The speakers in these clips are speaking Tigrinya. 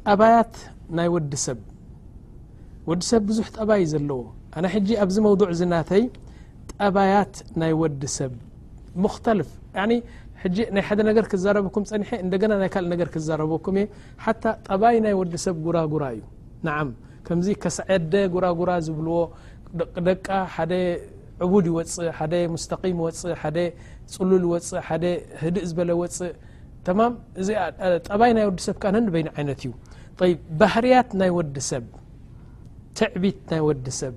ጠባያት ናይ ወዲ ሰብ ወዲ ሰብ ብዙሕ ጠባይ እዩ ዘለዎ ኣነ ሕጂ ኣብዚ መውضዕ እዚ ናተይ ጠባያት ናይ ወዲ ሰብ ሙክተልፍ ሕጂ ናይ ሓደ ነገር ክዛረበኩም ፀኒሐ እንደገና ናይ ካልእ ነገር ክዛረበኩም እየ ሓታ ጠባይ ናይ ወዲ ሰብ ጉራጉራ እዩ ንዓም ከምዚ ከስዐደ ጉራጉራ ዝብልዎ ደቃ ሓደ ዕቡድ ይወፅእ ሓደ ሙስተቂም ይወፅእ ሓደ ፅሉል ይወፅእ ሓደ ህድእ ዝበለ ወፅእ ተማም እዚ ጠባይ ናይ ወዲ ሰብ ከኣ ነንበይኑ ዓይነት እዩ ይ ባህርያት ናይ ወዲ ሰብ ትዕቢት ናይ ወዲ ሰብ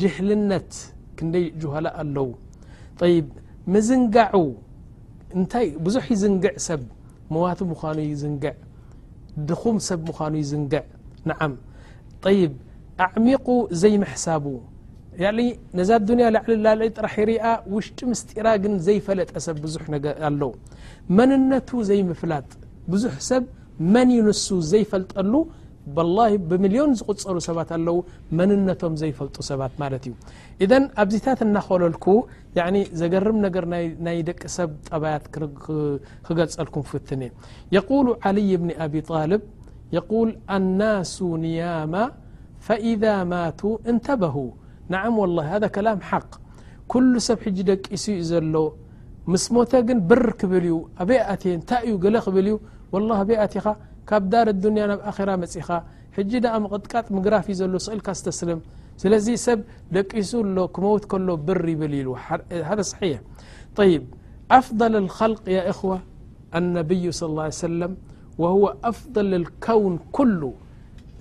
ጅህልነት ክንደይ ጅኋላ ኣለዉ ይ ምዝንጋዑ እንታይ ብዙሕ ይዝንግዕ ሰብ መዋቲ ምዃኑ ይዝንግዕ ድኹም ሰብ ምዃኑ ይዝንግዕ ንዓም ጠይብ ኣዕሚቑ ዘይምሕሳቡ ነዛ ኣዱንያ ላዕሊ ላሊ ጥራሕ ይርኣ ውሽጢ ምስጢራ ግን ዘይፈለጠ ሰብ ብዙሕ ነገ ኣሎ መንነቱ ዘይምፍላጥ ብዙሕ ሰብ መን ዩ ንሱ ዘይፈልጠሉ ብላ ብሚልዮን ዝቁፀሩ ሰባት ኣለዉ መንነቶም ዘይፈልጡ ሰባት ማለት እዩ እዘን ኣብዚታት እናኸለልኩ ያኒ ዘገርም ነገር ናይ ደቂ ሰብ ጠባያት ክገልፀልኩም ክፍትን እየ የቁሉ ዓልይ ብኒ ኣቢ ጣልብ የቁል ኣናሱ ንያማ ፈኢዛ ማቱ እንተበሁ ንዓም ወላ ሃذ ከላም ሓቅ ኩሉ ሰብ ሕጂ ደቂሱ እዩ ዘሎ ምስ ሞተ ግን ብር ክብል እዩ ኣበይ ኣትየ እንታይ እዩ ገለ ክብል እዩ ወላ ኣበይ ኣትኻ ካብ ዳር ኣዱንያ ናብ ኣራ መፅኻ حج د مققط مقرف لو لك ستسلم سلذي سب دقس كموت كل بر يبلل هذ صحيح طيب أفضل الخلق يا اخوة النبي صلى الله عيه وسلم وهو أفضل الكون كل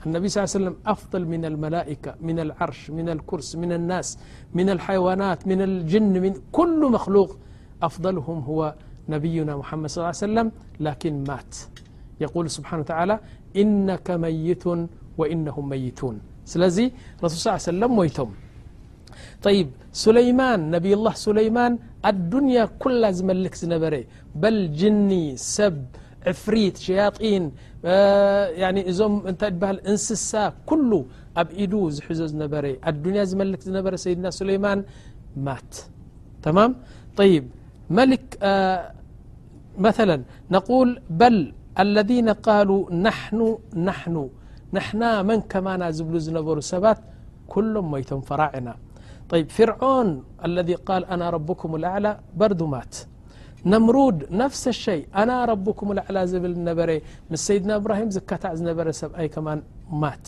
النبي صى عي سلم أفضل من الملائكة من العرش من الكرس من الناس من الحيوانات من الجن كل مخلوق أفضلهم هو نبينا محمد صى ال عيه وسلم لكن مات يقول سبحانو تعلى إنك ميت وإنهم ميتون سل رسل ص ي سلم ميتم طي سليمان نبي الله سليمان ادنيا كل زملك نبر بل جن سب عفري شياطين ዞ انسس كل ب د زحዞ انا ملك سي سليمان ا ما طي ل مثلا نقول الذين قالوا نحن نحن نحنا من كمانا زبلو زنبرا سبات كلم ميتم فراعنا طيب فرعون الذي قال أنا ربكم الأعلى برد مات نمرود نفس اشي أنا ربكم الأعلى زبل نبر مس سيدنا إبراهيم زكتع نبر سأي كما مات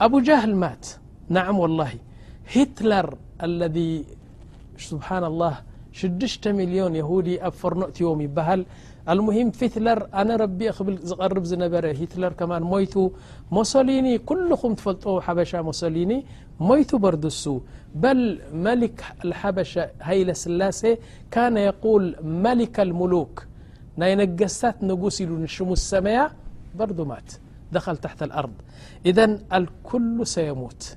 أبو جهل مات نعم والله هيتلر الذي سبحان الله مليون يهودي اب فرنقت يوم يبهل المهم فيتلر أنا ربي قرب نبر هيتلر ك ميت مسليني كلم تفل حبشة مسليني ميتو بردس بل ملك الحبشة هيلة سلاسة كان يقول ملك الملوك ني نقست نقس ل نشم سميا بردمات دخل تحت الأرض اذ الكل سيموت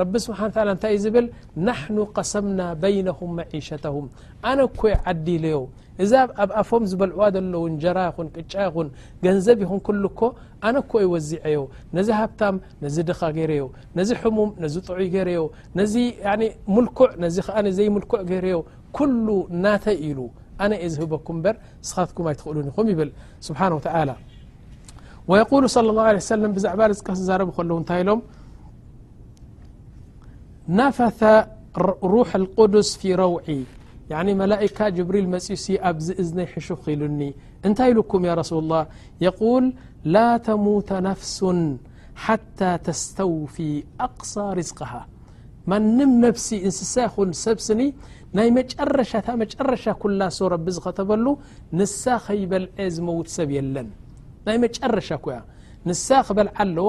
ረቢ ስብሓን ታላ እንታይ እዩ ዝብል ናሕኑ ቀሰምና በይነሁም መዒሸተሁም ኣነ እኮ የ ዓዲ ኢለዮ እዛ ኣብ ኣፎም ዝበልዕዋ ዘለዉ እንጀራ ይኹን ቅጫ ይኹን ገንዘብ ይኹን ኩሉ እኮ ኣነ እኮ ዩ ወዚዐዮ ነዚ ሃብታም ነዚ ድኻ ገይረዮ ነዚ ሕሙም ነዚ ጥዑይ ገይረዮ ነዚ ምልኩዕ ነዚ ከኣ ዘይምልኩዕ ገይረዮ ኩሉ ናተይ ኢሉ ኣነ እየ ዝህበኩም እምበር ንስኻትኩም ኣይትኽእሉን ኢኹም ይብል ስብሓን ወተላ ወየቁሉ ስለ ላ ለ ሰለም ብዛዕባ ርዝቂ ክዛረቡ ከለዉ እንታይ ኢሎም ናፈተ ሩሕ ቁዱስ ፊ ረውዒ መላካ ጅብሪል መፅኡ ሲ ኣብዚ እዝነይ ሕሹኽ ኢሉኒ እንታይ ኢሉኩም ያ ረሱሉ ላه የቁል ላ ተሙተ ነፍሱ ሓታ ተስተውፊ ኣቅሳ ርዝቅሃ ማንም ነፍሲ እንስሳ ይኹን ሰብ ስኒ ናይ መጨረሻ እታ መጨረሻ ኩላሶ ረቢ ዝኸተበሉ ንሳ ከይበልዐ ዝመውት ሰብ የለን ናይ መጨረሻ ኩያ ንሳ ክበልዓ ኣለዎ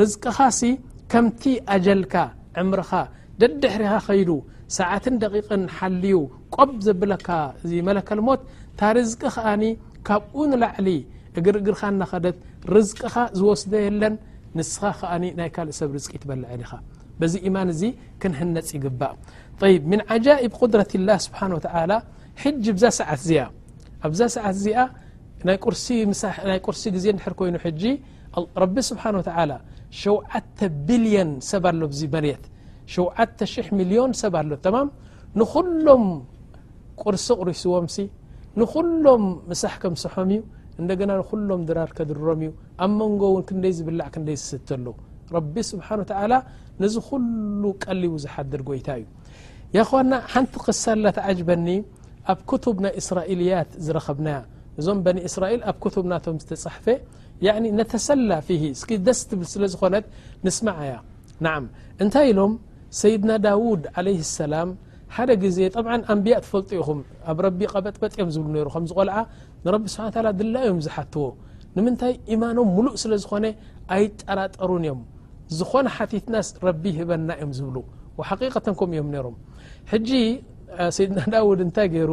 ርዝቅኻ ሲ ከምቲ ኣጀልካ ዕምርኻ ደድሕሪኻ ከይዱ ሰዓትን ደቂቅን ሓልዩ ቆብ ዘብለካ እዚ መለከል ሞት እታ ርዝቂ ከኣኒ ካብኡ ንላዕሊ እግርግርኻ እናኸደት ርዝቅኻ ዝወስደ የለን ንስኻ ከኣኒ ናይ ካልእ ሰብ ርዝቂ ትበልዐ ዲኻ በዚ ኢማን እዚ ክንህነፅ ይግባእ طይብ ምን ዓጃኢብ قድረት ላህ ስብሓን ወተላ ሕጂ ብዛ ሰዓት እዚኣ ኣብዛ ሰዓት እዚኣ ናይ ቁርሲ ግዜ እንድሕር ኮይኑ ሕጂ ረቢ ስብሓን ወተላ ሸውዓተ ቢልዮን ሰብ ኣሎ ዚ መሬት ሸውዓተ ሽሕ ሚልዮን ሰብ ኣሎ ተማም ንኹሎም ቁርሲ ቕሪስዎም ሲ ንኹሎም ምሳሕ ከምስሖም እዩ እንደገና ንኹሎም ድራር ከድሮም እዩ ኣብ መንጎ እውን ክንደይ ዝብላዕ ክንደይ ዝስተ ኣሎ ረቢ ስብሓን ወተላ ነዚ ኩሉ ቀሊቡ ዝሓድር ጎይታ እዩ የኸና ሓንቲ ክሳላ ተዓጅበኒ ኣብ ክቱብ ናይ እስራኤልያት ዝረኸብናያ እዞም በኒ እስራኤል ኣብ ክቱብ ናቶም ዝተጻሕፈ ያኒ ነተሰላ ፊሂ እስኪ ደስ ትብል ስለ ዝኾነት ንስማዓያ ናዓም እንታይ ኢሎም ሰይድና ዳውድ ዓለይህ ሰላም ሓደ ግዜ ጠብዓን ኣንብያእ ትፈልጡ ኢኹም ኣብ ረቢ ቀበጥበጥ እዮም ዝብሉ ነይሩ ከምዚ ቆልዓ ንረቢ ስብሓን ታላ ድላዩ እዮም ዝሓትዎ ንምንታይ ኢማኖም ሙሉእ ስለ ዝኾነ ኣይጠራጠሩን እዮም ዝኾነ ሓቲትናስ ረቢ ይህበና እዮም ዝብሉ ወሓቂቀተን ከምኡ እዮም ነይሮም ሕጂ ሰይድና ዳውድ እንታይ ገይሩ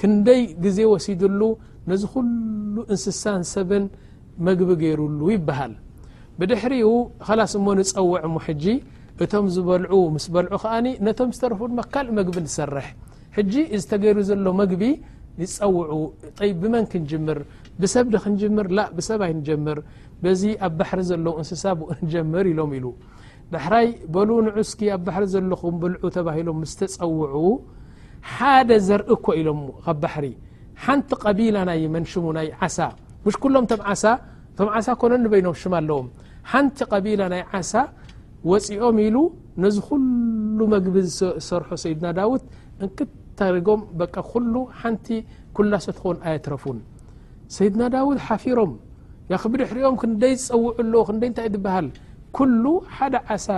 ክንደይ ግዜ ወሲድሉ ነዚ ኩሉ እንስሳን ሰብን መግቢ ገይርሉ ይበሃል ብድሕሪኡ ኸላስ እሞ ንፀውዕ እሞ ሕጂ እቶም ዝበልዑ ምስ በልዑ ከኣ ነቶም ዝተረፉ ድማ ካልእ መግቢ ንሰርሕ ሕጂ እዚ ተገይሩ ዘሎ መግቢ ይፀውዑ ይ ብመን ክንጅምር ብሰብ ዶ ክንጅምር ላ ብሰብ ኣይንጀምር በዚ ኣብ ባሕሪ ዘለዉ እንስሳ ብኡ ንጀምር ኢሎም ኢሉ ዳሕራይ በሉ ንዑ እስኪ ኣብ ባሕሪ ዘለኹም ብልዑ ተባሂሎም ምስ ተፀውዑ ሓደ ዘርኢ እኮ ኢሎሞ ካብ ባሕሪ ሓንቲ ቀቢላ ናይ መን ሽሙ ናይ ዓሳ ምሽ ኩሎም ቶም ዓሳ ቶም ዓሳ ኮነ ንበይኖም ሽም ኣለዎም ሓንቲ ቀቢላ ናይ ዓሳ ወፂኦም ኢሉ ነዚ ኩሉ መግቢ ዝሰርሖ ሰይድና ዳውት እንክት ታሪጎም በቃ ኩሉ ሓንቲ ኩላሰ ትኾን ኣየትረፉን ሰይድና ዳውድ ሓፊሮም ያክብድሕሪኦም ክንደይ ዝፀውዑ ኣለዉ ክንደይ እንታይ ዝበሃል ኩሉ ሓደ ዓሳ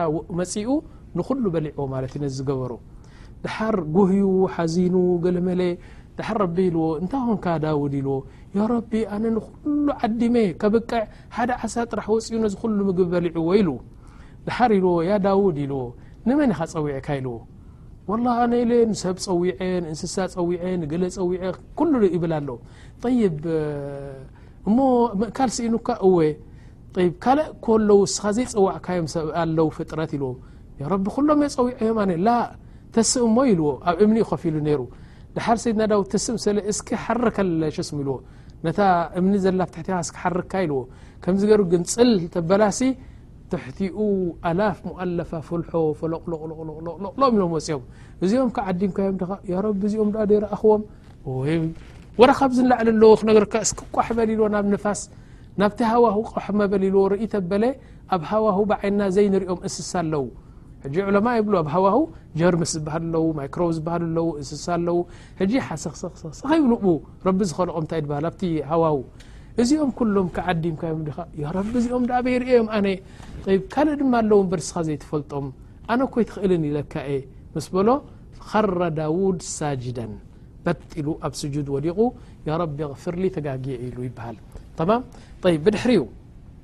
መፂኡ ንኩሉ በሊዕዎ ማለት እዩ ነዚ ዝገበሩ ደሓር ጉህዩ ሓዚኑ ገለመለ ደሓር ረቢ ኢልዎ እንታይ ኮንካ ዳውድ ኢልዎ ያረቢ ኣነ ንኩሉ ዓዲመ ከብቅዕ ሓደ ዓሳ ጥራሕ ወፅኡ ነዚ ኩሉ ምግቢ በሊዕዎ ኢሉ ደሓር ኢልዎ ያ ዳውድ ኢልዎ ንመን ኢኻ ፀዊዕካ ኢልዎ ወላ ኣነ ኢለ ንሰብ ፀዊዐ ንእንስሳ ፀዊዐ ንገለ ፀዊዐ ኩሉ ይብል ኣሎ ጠይብ እሞ ምእካል ስኢኑካ እወ ካልእ ኮ ኣለዉ እስኻ ዘይፀዋዕካዮም ሰብ ኣለዉ ፍጥረት ኢልዎ ያረቢ ኩሎም እየ ፀዊዐዮም ኣነ ላ ተስእ እሞ ኢልዎ ኣብ እምኒ ዩ ከፊሉ ነይሩ ድሓር ሰይድና ዳውድ ተስእ ሰለ እስኪ ሓርካ ሸስ ኢልዎ ነታ እምኒ ዘላ ብትሕትኻ እስኪ ሓርካ ኢልዎ ከምዚ ገይሩ ግን ፅል ተበላሲ ትሕቲኡ ኣላፍ ሞኣለፋ ፍልሖ ፈለቕሎቕሎቕሎቕሎም ኢሎም ወፅኦም እዚኦም ከ ዓዲምካዮም ድኻ ያረቢ እዚኦም ድኣ ደይረኣኽዎም ወይ ወረ ካብዚ ንላዕሊ ኣለዎ ክነገርካ እስኪ ቋሕ በል ኢልዎ ናብ ንፋስ ናብቲ ሃዋሁ ቋሕ መበል ኢልዎ ርእይ ተበለ ኣብ ሃዋሁ ብዓይንና ዘይንሪኦም እንስሳ ኣለዉ ሕጂ ዑለማ ይብሉ ኣብ ሃዋሁ ጀርምስ ዝበሃሉ ኣለዉ ማይክሮብ ዝበሃሉ ኣለዉ እንስሳ ኣለዉ ሕጂ ሓሰኽሰኽሰኽ ይብሉ እቡ ረቢ ዝኸልቖም እንታይ ድበሃል ኣብቲ ሃዋሁ እዚኦም ኩሎም ክዓዲምካዮም ዲኻ ያረቢ እዚኦም ዳኣ ኣበይ ርእዮም ኣነ ይብ ካልእ ድማ ኣለዉ እምበር ንስኻ ዘይትፈልጦም ኣነ እኮ ኣይትኽእልን ኢለካ እየ ምስ በሎ ኸረ ዳውድ ሳጅደን በጥ ኢሉ ኣብ ስጁድ ወዲቑ ያረቢ ኣቕፍርሊ ተጋጊየ ኢሉ ይበሃል ተማም ይብ ብድሕሪኡ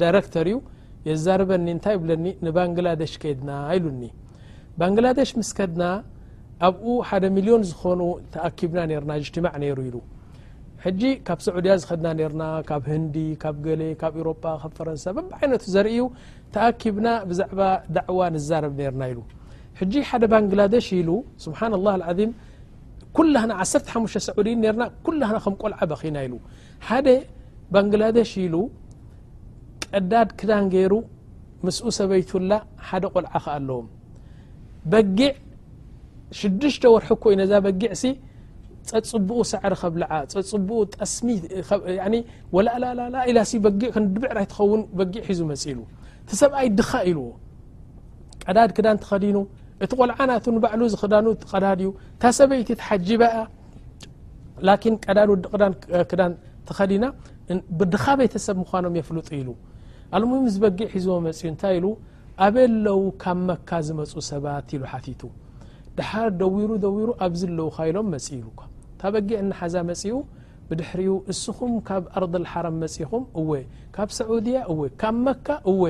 ዳረክተር እዩ የዛርበኒ እንታይ ብለኒ ንባንግላደሽ ከድና ኢሉኒ ባንግላደሽ ምስ ከድና ኣብኡ ሓደ ሚልዮን ዝኾኑ ተኣኪብና ርና እጅትማዕ ነይሩ ኢሉ ሕጂ ካብ ሰዑድያ ዝኸድና ነርና ካብ ህንዲ ካብ ገሌ ካብ ኤሮጳ ካብ ፈረንሳ ብብዓይነቱ ዘርእዩ ተኣኪብና ብዛዕባ ዳዕዋ ንዛረብ ነርና ኢሉ ሕጂ ሓደ ባንግላደሽ ኢሉ ስብሓን ላه ዓም ኩላና ዓሰሓ ሰዑዲ ነርና ኩላና ከም ቆልዓ በኺና ኢሉ ሓደ ባንግላደሽ ኢሉ ቀዳድ ክዳን ገይሩ ምስኡ ሰበይቱላ ሓደ ቆልዓ ከ ኣለዎም በጊዕ ሽዱሽተ ወርሒ ኮይ ነዛ በጊዕ ሲ ፀፅቡኡ ሳዕሪ ከብልዓ ፀፅቡኡ ጠስሚ ወላእላላላ ኢላ ሲ በጊዕ ክንድብዕር ኣይትኸውን በጊዕ ሒዙ መፅሉ እቲ ሰብኣይ ድኻ ኢልዎ ቀዳድ ክዳን ተኸዲኑ እቲ ቆልዓ ናቱ ንባዕሉ ዝክዳኑ ቀዳድ እዩ እታ ሰበይቲ ተሓጂባእያ ላኪን ቀዳድ ወዲ ቅዳን ክዳን ተኸዲና ብድኻ ቤተሰብ ምዃኖም የፍልጡ ኢሉ ኣልሙም ዝ በጊዕ ሒዝዎ መፅኡ እንታይ ኢሉ ኣበይ ኣለው ካብ መካ ዝመፁ ሰባት ኢሉ ሓቲቱ ድሓር ደዊሩ ደዊሩ ኣብዚ ኣለው ካ ኢሎም መፅ ኢሉ ኳ እታ በጊዕ እናሓዛ መፅኡ ብድሕሪኡ እስኹም ካብ ኣርض ልሓረም መፂኹም እወ ካብ ሰዑድያ እወ ካብ መካ እወ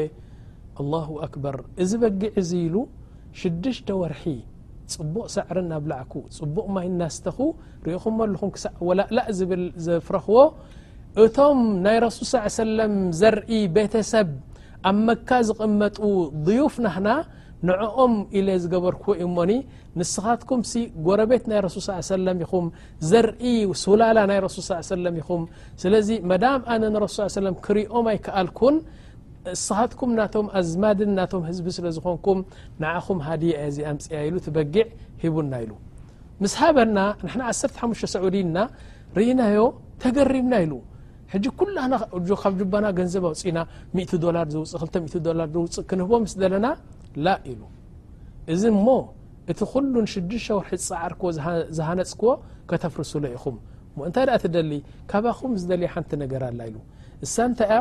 ኣላሁ ኣክበር እዚ በጊዕ እዚ ኢሉ ሽዱሽተ ወርሒ ጽቡቕ ሳዕሪ እናብላዕኩ ጽቡቕ ማይ እናስተኹ ሪኢኹሞ ኣለኹም ክሳዕ ወላእላእ ዝብል ዘፍረኽዎ እቶም ናይ ረሱል ስ ሰለም ዘርኢ ቤተሰብ ኣብ መካ ዝቕመጡ ضዩፍ ናህና ንዕኦም ኢለ ዝገበርክዎ እዩ ሞኒ ንስኻትኩም ሲ ጎረቤት ናይ ረሱል ስ ሰለም ኢኹም ዘርኢ ሱላላ ናይ ረሱል ስ ሰለም ኢኹም ስለዚ መዳም ኣነ ንረሱል ስ ሰለም ክሪኦም ኣይከኣልኩን እስኻትኩም ናቶም ኣዝማድን ናቶም ህዝቢ ስለ ዝኾንኩም ንዓኹም ሃድያ እየ እዚኣ ኣምፅኣ ኢሉ እቲ በጊዕ ሂቡና ኢሉ ምስ ሃበና ንሕና ዓሰርተ ሓሙሽተ ሰዑዲ እና ርኢናዮ ተገሪምና ኢሉ ሕጂ ኩላና ካብ ጁባና ገንዘብ ኣውፅእና ሚእቲ ዶላር ዘውፅእ ክልተ ሚእቲ ዶላር ዘውፅእ ክንህቦ ምስ ደለና ላ ኢሉ እዚ እሞ እቲ ኩሉ ንሽዱሽተ ወርሒ ዝፀዓርክዎ ዝሃነፅክዎ ከተፍርሱሎ ኢኹም እሞ እንታይ ደኣ ትደሊ ካባኹም ዝደልያ ሓንቲ ነገር ኣላ ኢሉ እሳ እንታይ እያ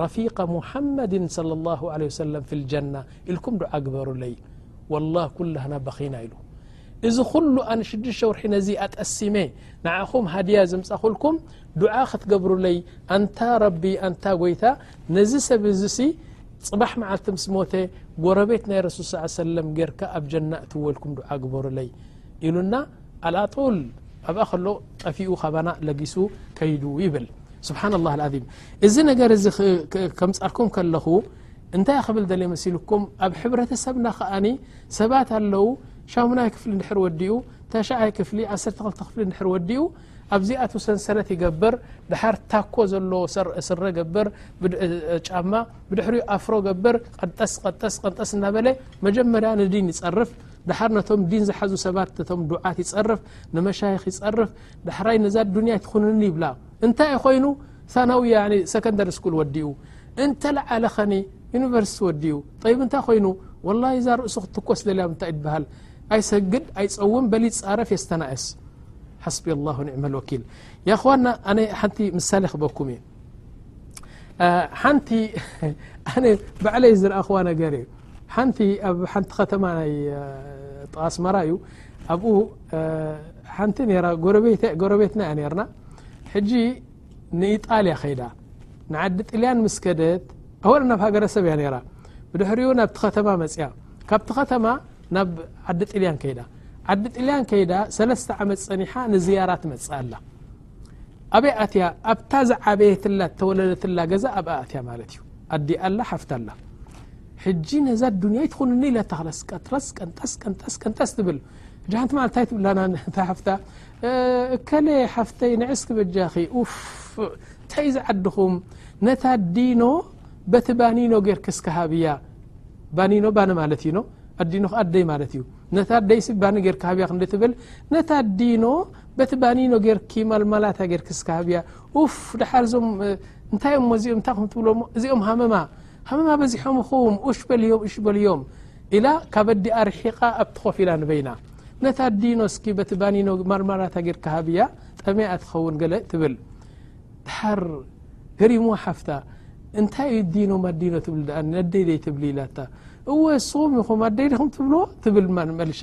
ረፊቀ ሙሓመድ ሶለ ላሁ ዓለይሂ ወሰለም ፊል ጀና ኢልኩም ዱዓ ግበሩለይ ወላሂ ኩላህና በኺና ኢሉ እዚ ኩሉ ኣነ ሽዱሽተ ወርሒ ነዚ ኣጠሲመ ንዓኹም ሃድያ ዘምጻኹልኩም ዱዓ ክትገብሩለይ ኣንታ ረቢ ኣንታ ጎይታ ነዚ ሰብ እዚሲ ፅባሕ መዓልቲ ምስ ሞተ ጎረቤት ናይ ረሱል ስ ሰለም ጌርካ ኣብ ጀና እትወልኩም ዱዓ ግበሩለይ ኢሉና ኣልኣጡል ኣብኣ ከሎ ጠፊኡ ካባና ለጊሱ ከይዱ ይብል ስብሓና ላህ ኣልዓዚም እዚ ነገር እዚ ከምፃልኩም ከለኹ እንታይ ክብል ደል መሲልኩም ኣብ ሕብረተሰብና ከኣኒ ሰባት ኣለዉ ሻሙናይ ክፍሊ ድሕር ወዲኡ ተሽዓይ ክፍሊ ዓሰርተ ክልተ ክፍሊ ድሕር ወዲኡ ኣብዚኣት ሰንሰለት ይገብር ድሓር ታኮ ዘሎ ስረ ገብር ጫማ ብድሕሪኡ ኣፍሮ ገብር ቀንጠስ ቀንጠስ ቀንጠስ እናበለ መጀመርያ ንዲን ይፀርፍ ዳሓር ነቶም ዲን ዝሓዙ ሰባት ነቶም ዱዓት ይፀርፍ ንመሻይኽ ይፀርፍ ዳሕራይ ነዛ ኣዱንያ ኣይትኹንኒ ይብላ እንታይ እዩ ኮይኑ ሳናዊ ያኒ ሰከንደሪ ስኩል ወዲኡ እንተለዓለ ኸኒ ዩኒቨርሲቲ ወዲኡ ጠይብ እንታይ ኮይኑ ወላሂ እዛ ርእሱ ክትኮስ ደልያ ምንታይ እዩ ትበሃል ኣይሰግድ ኣይፀውም በል ይፃረፍ የስተናእስ ሓስቢ ላሁ ኒዕመ ወኪል ያ ኸዋና ኣነ ሓንቲ ምሳሌ ክበኩም እዩ ሓንቲ ኣነ ባዕለይ ዝረኣኹዋ ነገር እዩ ሓንቲ ኣብ ሓንቲ ከተማ ናይ ኣስመራ እዩ ኣብኡ ሓንቲ ጎረቤትና እያ ነርና ሕጂ ንኢጣልያ ከይዳ ንዓዲ ጥልያን ምስ ከደት ኣወል ናብ ሃገረሰብ እያ ነራ ብድሕሪኡ ናብቲ ከተማ መፅያ ካብቲ ከተማ ናብ ዓዲ ጥልያን ከይዳ ዓዲ ጥልያን ከይዳ ሰለስተ ዓመት ፀኒሓ ንዝያራ ትመፅእ ኣላ ኣበይ ኣትያ ኣብታ ዝዓበየትላ ተወለደትላ ገዛ ኣብ ኣእትያ ማለት እዩ ኣዲ ኣላ ሓፍት ኣላ ሕጂ ነዛ ዱንያ ይትኹንኒ ኢለታ ስ ቀጥረስ ቀንጠስ ቀንጠስ ቀንጠስ ትብል ጃንቲ ማል ታይ ትብላና ሓፍታ እከለ ሓፍተይ ንዕስኪ በጃኺ ታይ ዝዓድኹም ነታ ዲኖ በቲ ባኒኖ ጌርክ እስከ ሃብያ ባኒኖ ባኒ ማለት እዩ ኣዲኖ ኣደይ ማለት እዩ ነታ ኣደይሲ ባኒ ጌርካ ሃብያ ክንዲ ትብል ነታ ዲኖ በቲ ባኒኖ ጌርኪ ማልማላታ ጌርኪ እስከ ሃብያ ኡፍ ደሓር እዞም እንታይ እሞ እዚኦም እንታይ ከም ትብሎ እሞ እዚኦም ሃመማ ሃመማ በዚሖም ኹም ኡሽ በልዮም እሽ በልዮም ኢላ ካብ ኣዲኣ ርሒቃ ኣብቲ ኮፍ ኢላ ንበይና ነታ ኣዲኖ እስኪ በቲ ባኒኖ ማልማላታ ጌርኪ ሃብያ ጠምያ እያ ትኸውን ገለ ትብል ደሓር ገሪምዋ ሓፍታ እንታይ እዩ ዲኖ ማዲኖ ትብል ደኣ ነደይ ደይ ትብሊ ኢላታ እወ ንስኹም ኢኹም ኣደይ ዲኹም ትብልዎ ትብል መሊሻ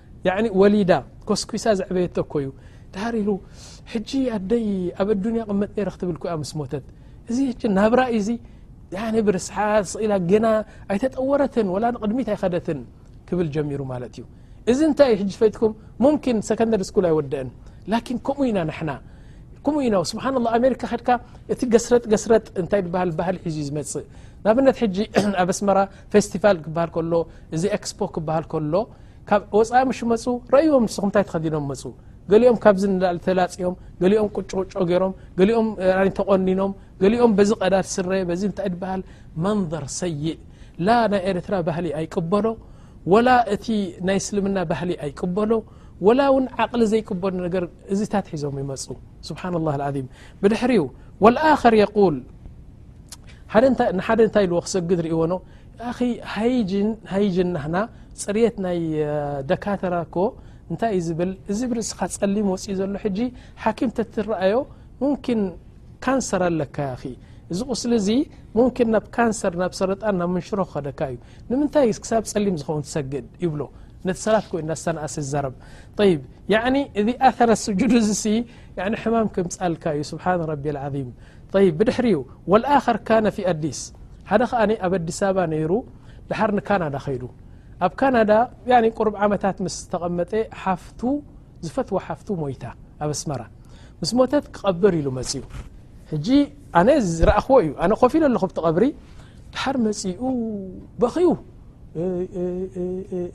ወሊዳ ኮስኲሳ ዘዕበየቶ እኮ እዩ ድሃር ኢሉ ሕጂ ኣደይ ኣብ ኣዱንያ ቅመጥ ነረ ክትብል ኮያ ምስ ሞተት እዚ ሕጂ ናብራ እዩዚ ነ ብርስሓ ስኢላ ገና ኣይተጠወረትን ወላ ንቕድሚት ኣይኸደትን ክብል ጀሚሩ ማለት እዩ እዚ እንታይ እዩ ፈትኩም ሙምኪን ሰከንደሪ ስኩል ኣይወደአን ላኪን ከምኡ ኢና ንሕና ከምኡ ኢና ስብሓ ላ ኣሜሪካ ከድካ እቲ ገስረጥ ገስረጥ እንታይ ድበሃል ባህል ሒዙ ዩ ዝመፅእ ንኣብነት ሕጂ ኣብ ኣስመራ ፌስቲቫል ክበሃል ከሎ እዚ ኤክስፖ ክበሃል ከሎ ካብ ወፃኢ ምሽ መፁ ረእዎም ንስኹም ታይ ተኸዲኖም መፁ ገሊኦም ካብዚ ንላሊ ተላፅዮም ገሊኦም ቁጭ ቁጮ ገይሮም ገሊኦም ተቆኒኖም ገሊኦም በዚ ቀዳድ ስረ በዚ እንታይ ድበሃል መንظር ሰይእ ላ ናይ ኤርትራ ባህሊ ኣይቅበሎ ወላ እቲ ናይ እስልምና ባህሊ ኣይቅበሎ ወላ እውን ዓቕሊ ዘይቅበሉ ነገር እዚታት ሒዞም ይመፁ ስብሓና ላ ዚም ብድሕሪኡ ወልኣኸር የቁል ንሓደ እንታይ ኢልዎ ክሰግድ ርእዎኖ ኣኺ ሃይጅን ሃይጅን ናህና ጽርየት ናይ ደካተራ እኮ እንታይ እዩ ዝብል እዚ ብ ርእስኻ ጸሊም ወጺኡ ዘሎ ሕጂ ሓኪም ተትረኣዮ ሙምኪን ካንሰር ኣለካ ያኺ እዚ ቁስሊ እዚ ሙምኪን ናብ ካንሰር ናብ ሰረጣን ናብ ምንሽሮ ክኸደካ እዩ ንምንታይ ክሳብ ጸሊም ዝኸውን ትሰግድ ይብሎ ነቲ ሰላት ኮይ እናስተናእሲ ዝዛረብ ይብ ያኒ እዚ ኣተረ ስጁዱ እዚ ሲ ሕማም ከምጻልካ እዩ ስብሓን ረቢ ዓም ጠይብ ብድሕሪኡ ወልኣኸር ካነ ፊ ኣዲስ ሓደ ከኣ ኣብ ኣዲስ ኣበባ ነይሩ ድሓር ንካናዳ ከይዱ ኣብ ካናዳ ያኒ ቁርብ ዓመታት ምስ ተቐመጠ ሓፍቱ ዝፈትዋ ሓፍቱ ሞይታ ኣብ ኣስመራ ምስ ሞተት ክቐብር ኢሉ መፅኡ ሕጂ ኣነ ዝረእኽዎ እዩ ኣነ ኮፍ ኢለ ኣለኹ ብትቐብሪ ድሓር መፅኡ በኺኡ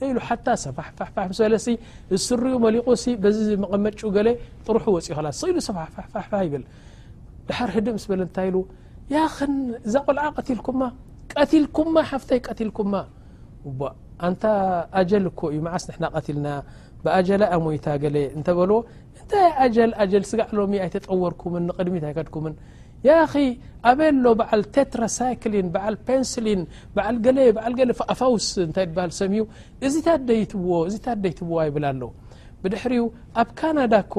ኢሉ ሓታ ሰፋሕፋሕፋ ምስ በለ እሱርኡ መሊቑ በዚ መቐመጩ ገለ ጥሩሑ ወፅኡ ኸላ ስኢሉ ሰፋሕፋሕፋ ይብል ድሓር ህድእ ምስ በለ እንታይ ኢሉ ያኽ እዛ ቆልዓ ቀቲልኩማ ቀቲልኩማ ሓፍተይ ቀቲልኩማ ዋእ ኣንታ ኣጀል እኮ እዩ መዓስ ንሕና ቀቲልናያ ብኣጀላ እያ ሞይታ ገለ እንተበልዎ እንታይ ኣጀል ኣጀል ስጋዕ ሎሚ ኣይተጠወርኩምን ንቅድሚት ኣይከድኩምን ያኺ ኣበይ ኣሎ በዓል ቴትራሳይክሊን በዓል ፔንስሊን በዓል ገለ በዓል ገለ ኣፋውስ እንታይ በሃል ሰምዩ እዚታት ደይትብዎ እዚታት ደይትብዎ ይብል ኣሎ ብድሕሪኡ ኣብ ካናዳ እኮ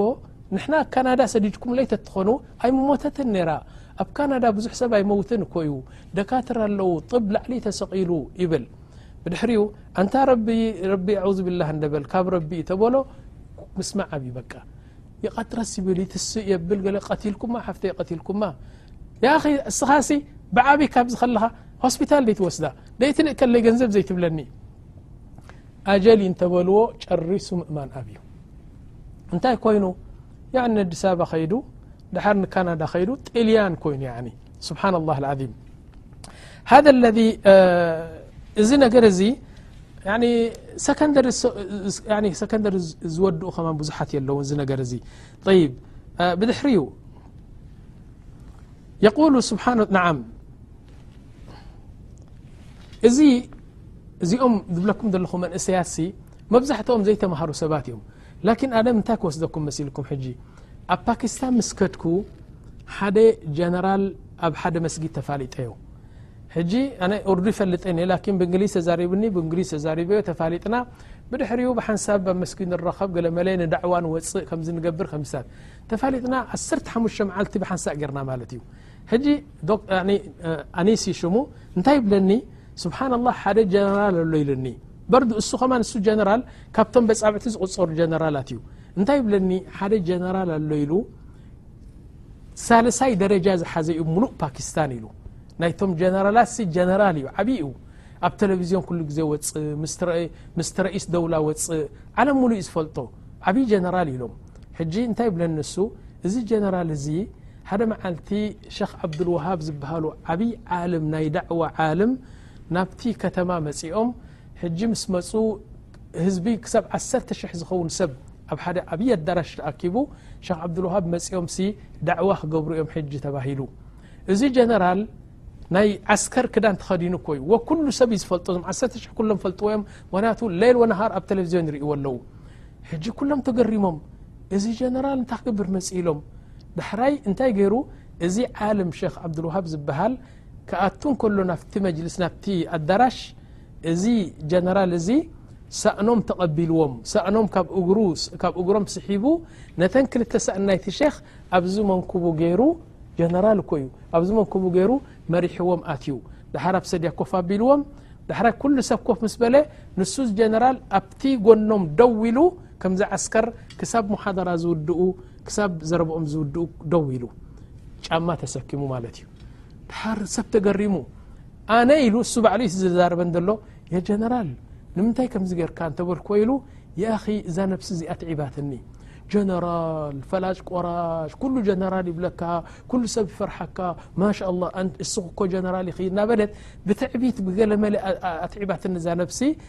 ንሕና ኣብ ካናዳ ሰዲድኩምለይ ተትኾኑ ኣይምሞተትን ነራ ኣብ ካናዳ ብዙሕ ሰብ ኣይመውትን እኮ እዩ ደካትር ኣለዉ ጥብ ላዕሊ ተሰቒሉ ይብል ብድሕሪኡ ኣንታ ረቢ ኣዑዝ ብላህ እንደበል ካብ ረቢ እዩ ተበሎ ምስማዕ ኣብ እዩ በቃ ይቐትረስ ይብል ይትስእ የብል ገለ ቀትልኩማ ሓፍተ ይቀትልኩማ ያ እስኻሲ ብዓብይ ካብዚ ከለኻ ሆስፒታል ደይትወስዳ ደይትልእከለይ ገንዘብ ዘይትብለኒ ኣጀሊ እንተበልዎ ጨሪሱ ምእማን ኣብዩ እንታይ ኮይኑ ኣዲስ ኣበባ ከይዱ ድሓር ንካናዳ ከይዱ ጥልያን ኮይኑ ስብሓ ላ ም ሃ ለذ እዚ ነገር እዚ ሰከንደሪ ዝወድኡ ከማ ብዙሓት የለውን እዚ ነገር እዚ ይ ብድሕሪ ዩ የሉ ስብሓ ን እዚ እዚኦም ዝብለኩም ዘለኹ መንእሰያት ሲ መብዛሕትኦም ዘይተምሃሩ ሰባት እዮም ላኪን ኣነ ምንታይ ክወስደኩም መሲልኩም ሕጂ ኣብ ፓኪስታን ምስ ከድኩ ሓደ ጀነራል ኣብ ሓደ መስጊድ ተፋሊጠዮ ሕጂ ኣነ ኡርዱ ይፈልጥን እየ ላኪን ብእንግሊዝ ተዛሪብኒ ብእንግሊዝ ተዛሪበዮ ተፋሊጥና ብድሕሪኡ ብሓንሳብ ኣብ መስጊድ ንራኸብ ገለመለ ንዳዕዋ ንወፅእ ከምዚ ንገብር ከምስታት ተፋሊጥና ዓሰርተ ሓሙሽተ መዓልቲ ብሓንሳእ ጌርና ማለት እዩ ሕጂ ኣኒሲ ሽሙ እንታይ ይብለኒ ስብሓና ላህ ሓደ ጀነራል ኣሎ ኢሉኒ በርዱ እሱ ከማ ንሱ ጀነራል ካብቶም በፃብዕቲ ዝቁፀሩ ጀነራላት እዩ እንታይ ይብለኒ ሓደ ጀነራል ኣሎ ኢሉ ሳልሳይ ደረጃ ዝሓዘ እዩ ሙሉእ ፓኪስታን ኢሉ ናይቶም ጀነራላት ሲ ጀነራል እዩ ዓብይ እዩ ኣብ ቴሌቭዝዮን ኩሉ ግዜ ወፅእ ምስ ረኢስ ደውላ ወፅእ ዓለም ሙሉእ እዩ ዝፈልጦ ዓብይ ጀነራል ኢሎም ሕጂ እንታይ ይብለኒ ንሱ እዚ ጀነራል እዚ ሓደ መዓልቲ ሸኽ ዓብዱልውሃብ ዝበሃሉ ዓብይ ዓልም ናይ ዳዕዋ ዓልም ናብቲ ከተማ መፂኦም ሕጂ ምስ መፁ ህዝቢ ክሳብ ዓሰርተ ሽሕ ዝኸውን ሰብ ኣብ ሓደ ዓብይ ኣዳራሽ ተኣኪቡ ሸኽ ዓብዱልውሃብ መፂኦም ሲ ዳዕዋ ክገብሩ እዮም ሕጂ ተባሂሉ እዚ ጀነራል ናይ ዓስከር ክዳን ተኸዲኑ ኮዩ ወኩሉ ሰብ እዩ ዝፈልጦ ዞም ዓሰርተ ሽሕ ኩሎም ፈልጥዎ እዮም ምክንያቱ ሌል ወነሃር ኣብ ቴሌቭዝዮን ይርእዎ ኣለዉ ሕጂ ኩሎም ተገሪሞም እዚ ጀነራል እንታይ ክገብር መጽዩ ኢሎም ዳሕራይ እንታይ ገይሩ እዚ ዓልም ሸክ ዓብዱልዋሃብ ዝበሃል ክኣቱ እንከሎ ናብቲ መጅልስ ናብቲ ኣዳራሽ እዚ ጀነራል እዚ ሳእኖም ተቐቢልዎም ሳእኖም ካብ እግሮም ስሒቡ ነተን ክልተ ሳእኒ ናይቲ ሸክ ኣብዚ መንኩቡ ገይሩ ጀነራል እኮ እዩ ኣብዚ መንኩቡ ገይሩ መሪሕዎም ኣትዩ ዳሓር ኣብ ሰድያ ኮፍ ኣቢልዎም ዳሕራይ ኩሉ ሰብ ኮፍ ምስ በለ ንሱ ጀነራል ኣብቲ ጎኖም ደው ኢሉ ከምዚ ዓስከር ክሳብ ሙሓደራ ዝውድኡ ክሳብ ዘረብኦም ዝውድኡ ደው ኢሉ ጫማ ተሰኪሙ ማለት እዩ ድሓር ሰብ ተገሪሙ ኣነ ኢሉ እሱ ባዕሉ እዩ ዝዛረበ ዘሎ የጀነራል ንምንታይ ከምዚ ጌርካ እንተበልኮ ኢሉ የኣኺ እዛ ነብሲ እዚኣ ትዒባትኒ ጀነራል ፈላጭ ቆራጭ ኩሉ ጀነራል ይብለካ ኩሉ ሰብ ይፈርሓካ ማሻ ላ እስኺ እኮ ጀነራል ኢኺ እናበለት ብትዕቢት ብገለመለ ኣትዒባትኒ እዛ ነብሲ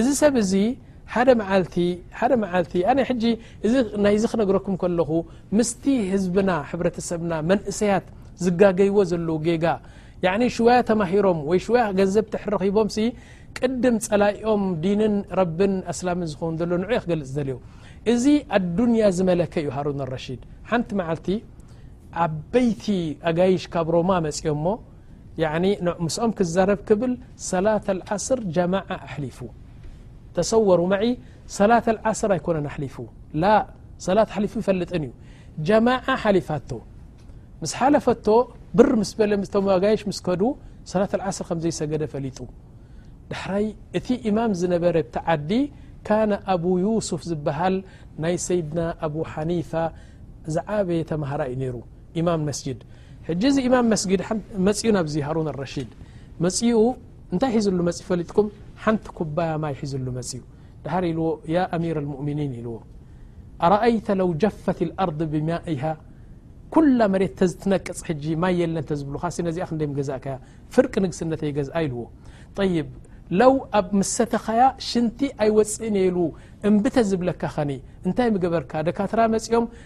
እዚ ሰብ እዚ ሓደ መዓልቲ ሓደ መዓልቲ ኣነ ሕጂ እዚ ናይዚ ክነግረኩም ከለኹ ምስቲ ህዝብና ሕብረተሰብና መንእሰያት ዝጋገይዎ ዘለዉ ጌጋ ያዕኒ ሽወያ ተማሂሮም ወይ ሽወያ ገንዘብ ትሕር ረኺቦምሲ ቅድም ጸላኢኦም ዲንን ረብን ኣስላምን ዝኸውን ዘሎ ንዑ ክገልጽ ደልዮ እዚ ኣዱንያ ዝመለከ እዩ ሃሩን ኣረሺድ ሓንቲ መዓልቲ ዓበይቲ ኣጋይሽ ካብ ሮማ መጺኦሞ ምስኦም ክዛረብ ክብል ሰላት ዓስር ጀማዓ ኣሕሊፉ ተሰወሩ መዒ ሰላት ዓስር ኣይኮነን ኣሕሊፉ ላ ሰላት ኣሕሊፉ ይፈልጥን እዩ ጀማዓ ሓሊፋቶ ምስ ሓለፈቶ ብር ምስ በለ ቶም ዋጋይሽ ምስ ከዱ ሰላት ዓስር ከም ዘይሰገደ ፈሊጡ ዳሕራይ እቲ ኢማም ዝነበረ ብቲ ዓዲ ካነ ኣቡ ዩሱፍ ዝበሃል ናይ ሰይድና ኣቡ ሓኒፋ ዝዓበየ ተምሃራ እዩ ነይሩ ኢማም መስጅድ ሕጂ እዚ ኢማም መስጊድ መፅኡ ናብዚ ሃሩን ኣረሺድ መፅኡ እንታይ ሒዝሉ መፅ ፈሊጥኩም ሓንቲ ኩባያ ማይ ሒዝሉ መፅኡ ድሃር ኢልዎ ያ ኣሚር ልሙእምኒን ኢልዎ ኣረኣይተ ለው ጀፈት ልኣርض ብማእሃ ኩላ መሬት ተዝትነቅፅ ሕጂ ማይ የለን ተዝብሉካ ሲ ነዚኣ ክንደይ ምገዛእካያ ፍርቂ ንግስነተ ይገዝኣ ኢልዎ ጠይብ ለው ኣብ ምሰተኻያ ሽንቲ ኣይወፅእን የኢሉ እምብተ ዝብለካ ኸኒ እንታይ ምገበርካ ደካትራ መፅኦም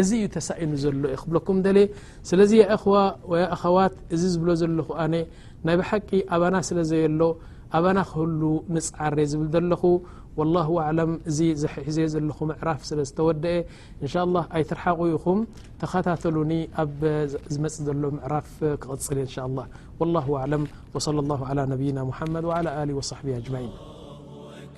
እዚ እዩ ተሳኢኑ ዘሎ ዩ ክብለኩም ደልየ ስለዚ የእኽዋ ኣኸዋት እዚ ዝብሎ ዘለኹ ኣነ ናይ ብሓቂ ኣባና ስለ ዘየሎ ኣባና ክህሉ ንፃዓረ ዝብል ዘለኹ ወላሁ ኣለም እዚ ዘሕሒዘዮ ዘለኹ ምዕራፍ ስለ ዝተወደአ እንሻ ላ ኣይትርሓቑ ኢኹም ተኸታተሉኒ ኣብ ዝመፅእ ዘሎ ምዕራፍ ክቕፅል እንሻ ላ ወላሁ ኣለም ወለ ላ ላ ነብይና ሙሓመድ ወላ ኣሊ ወሳሕቢ ኣጅማዒን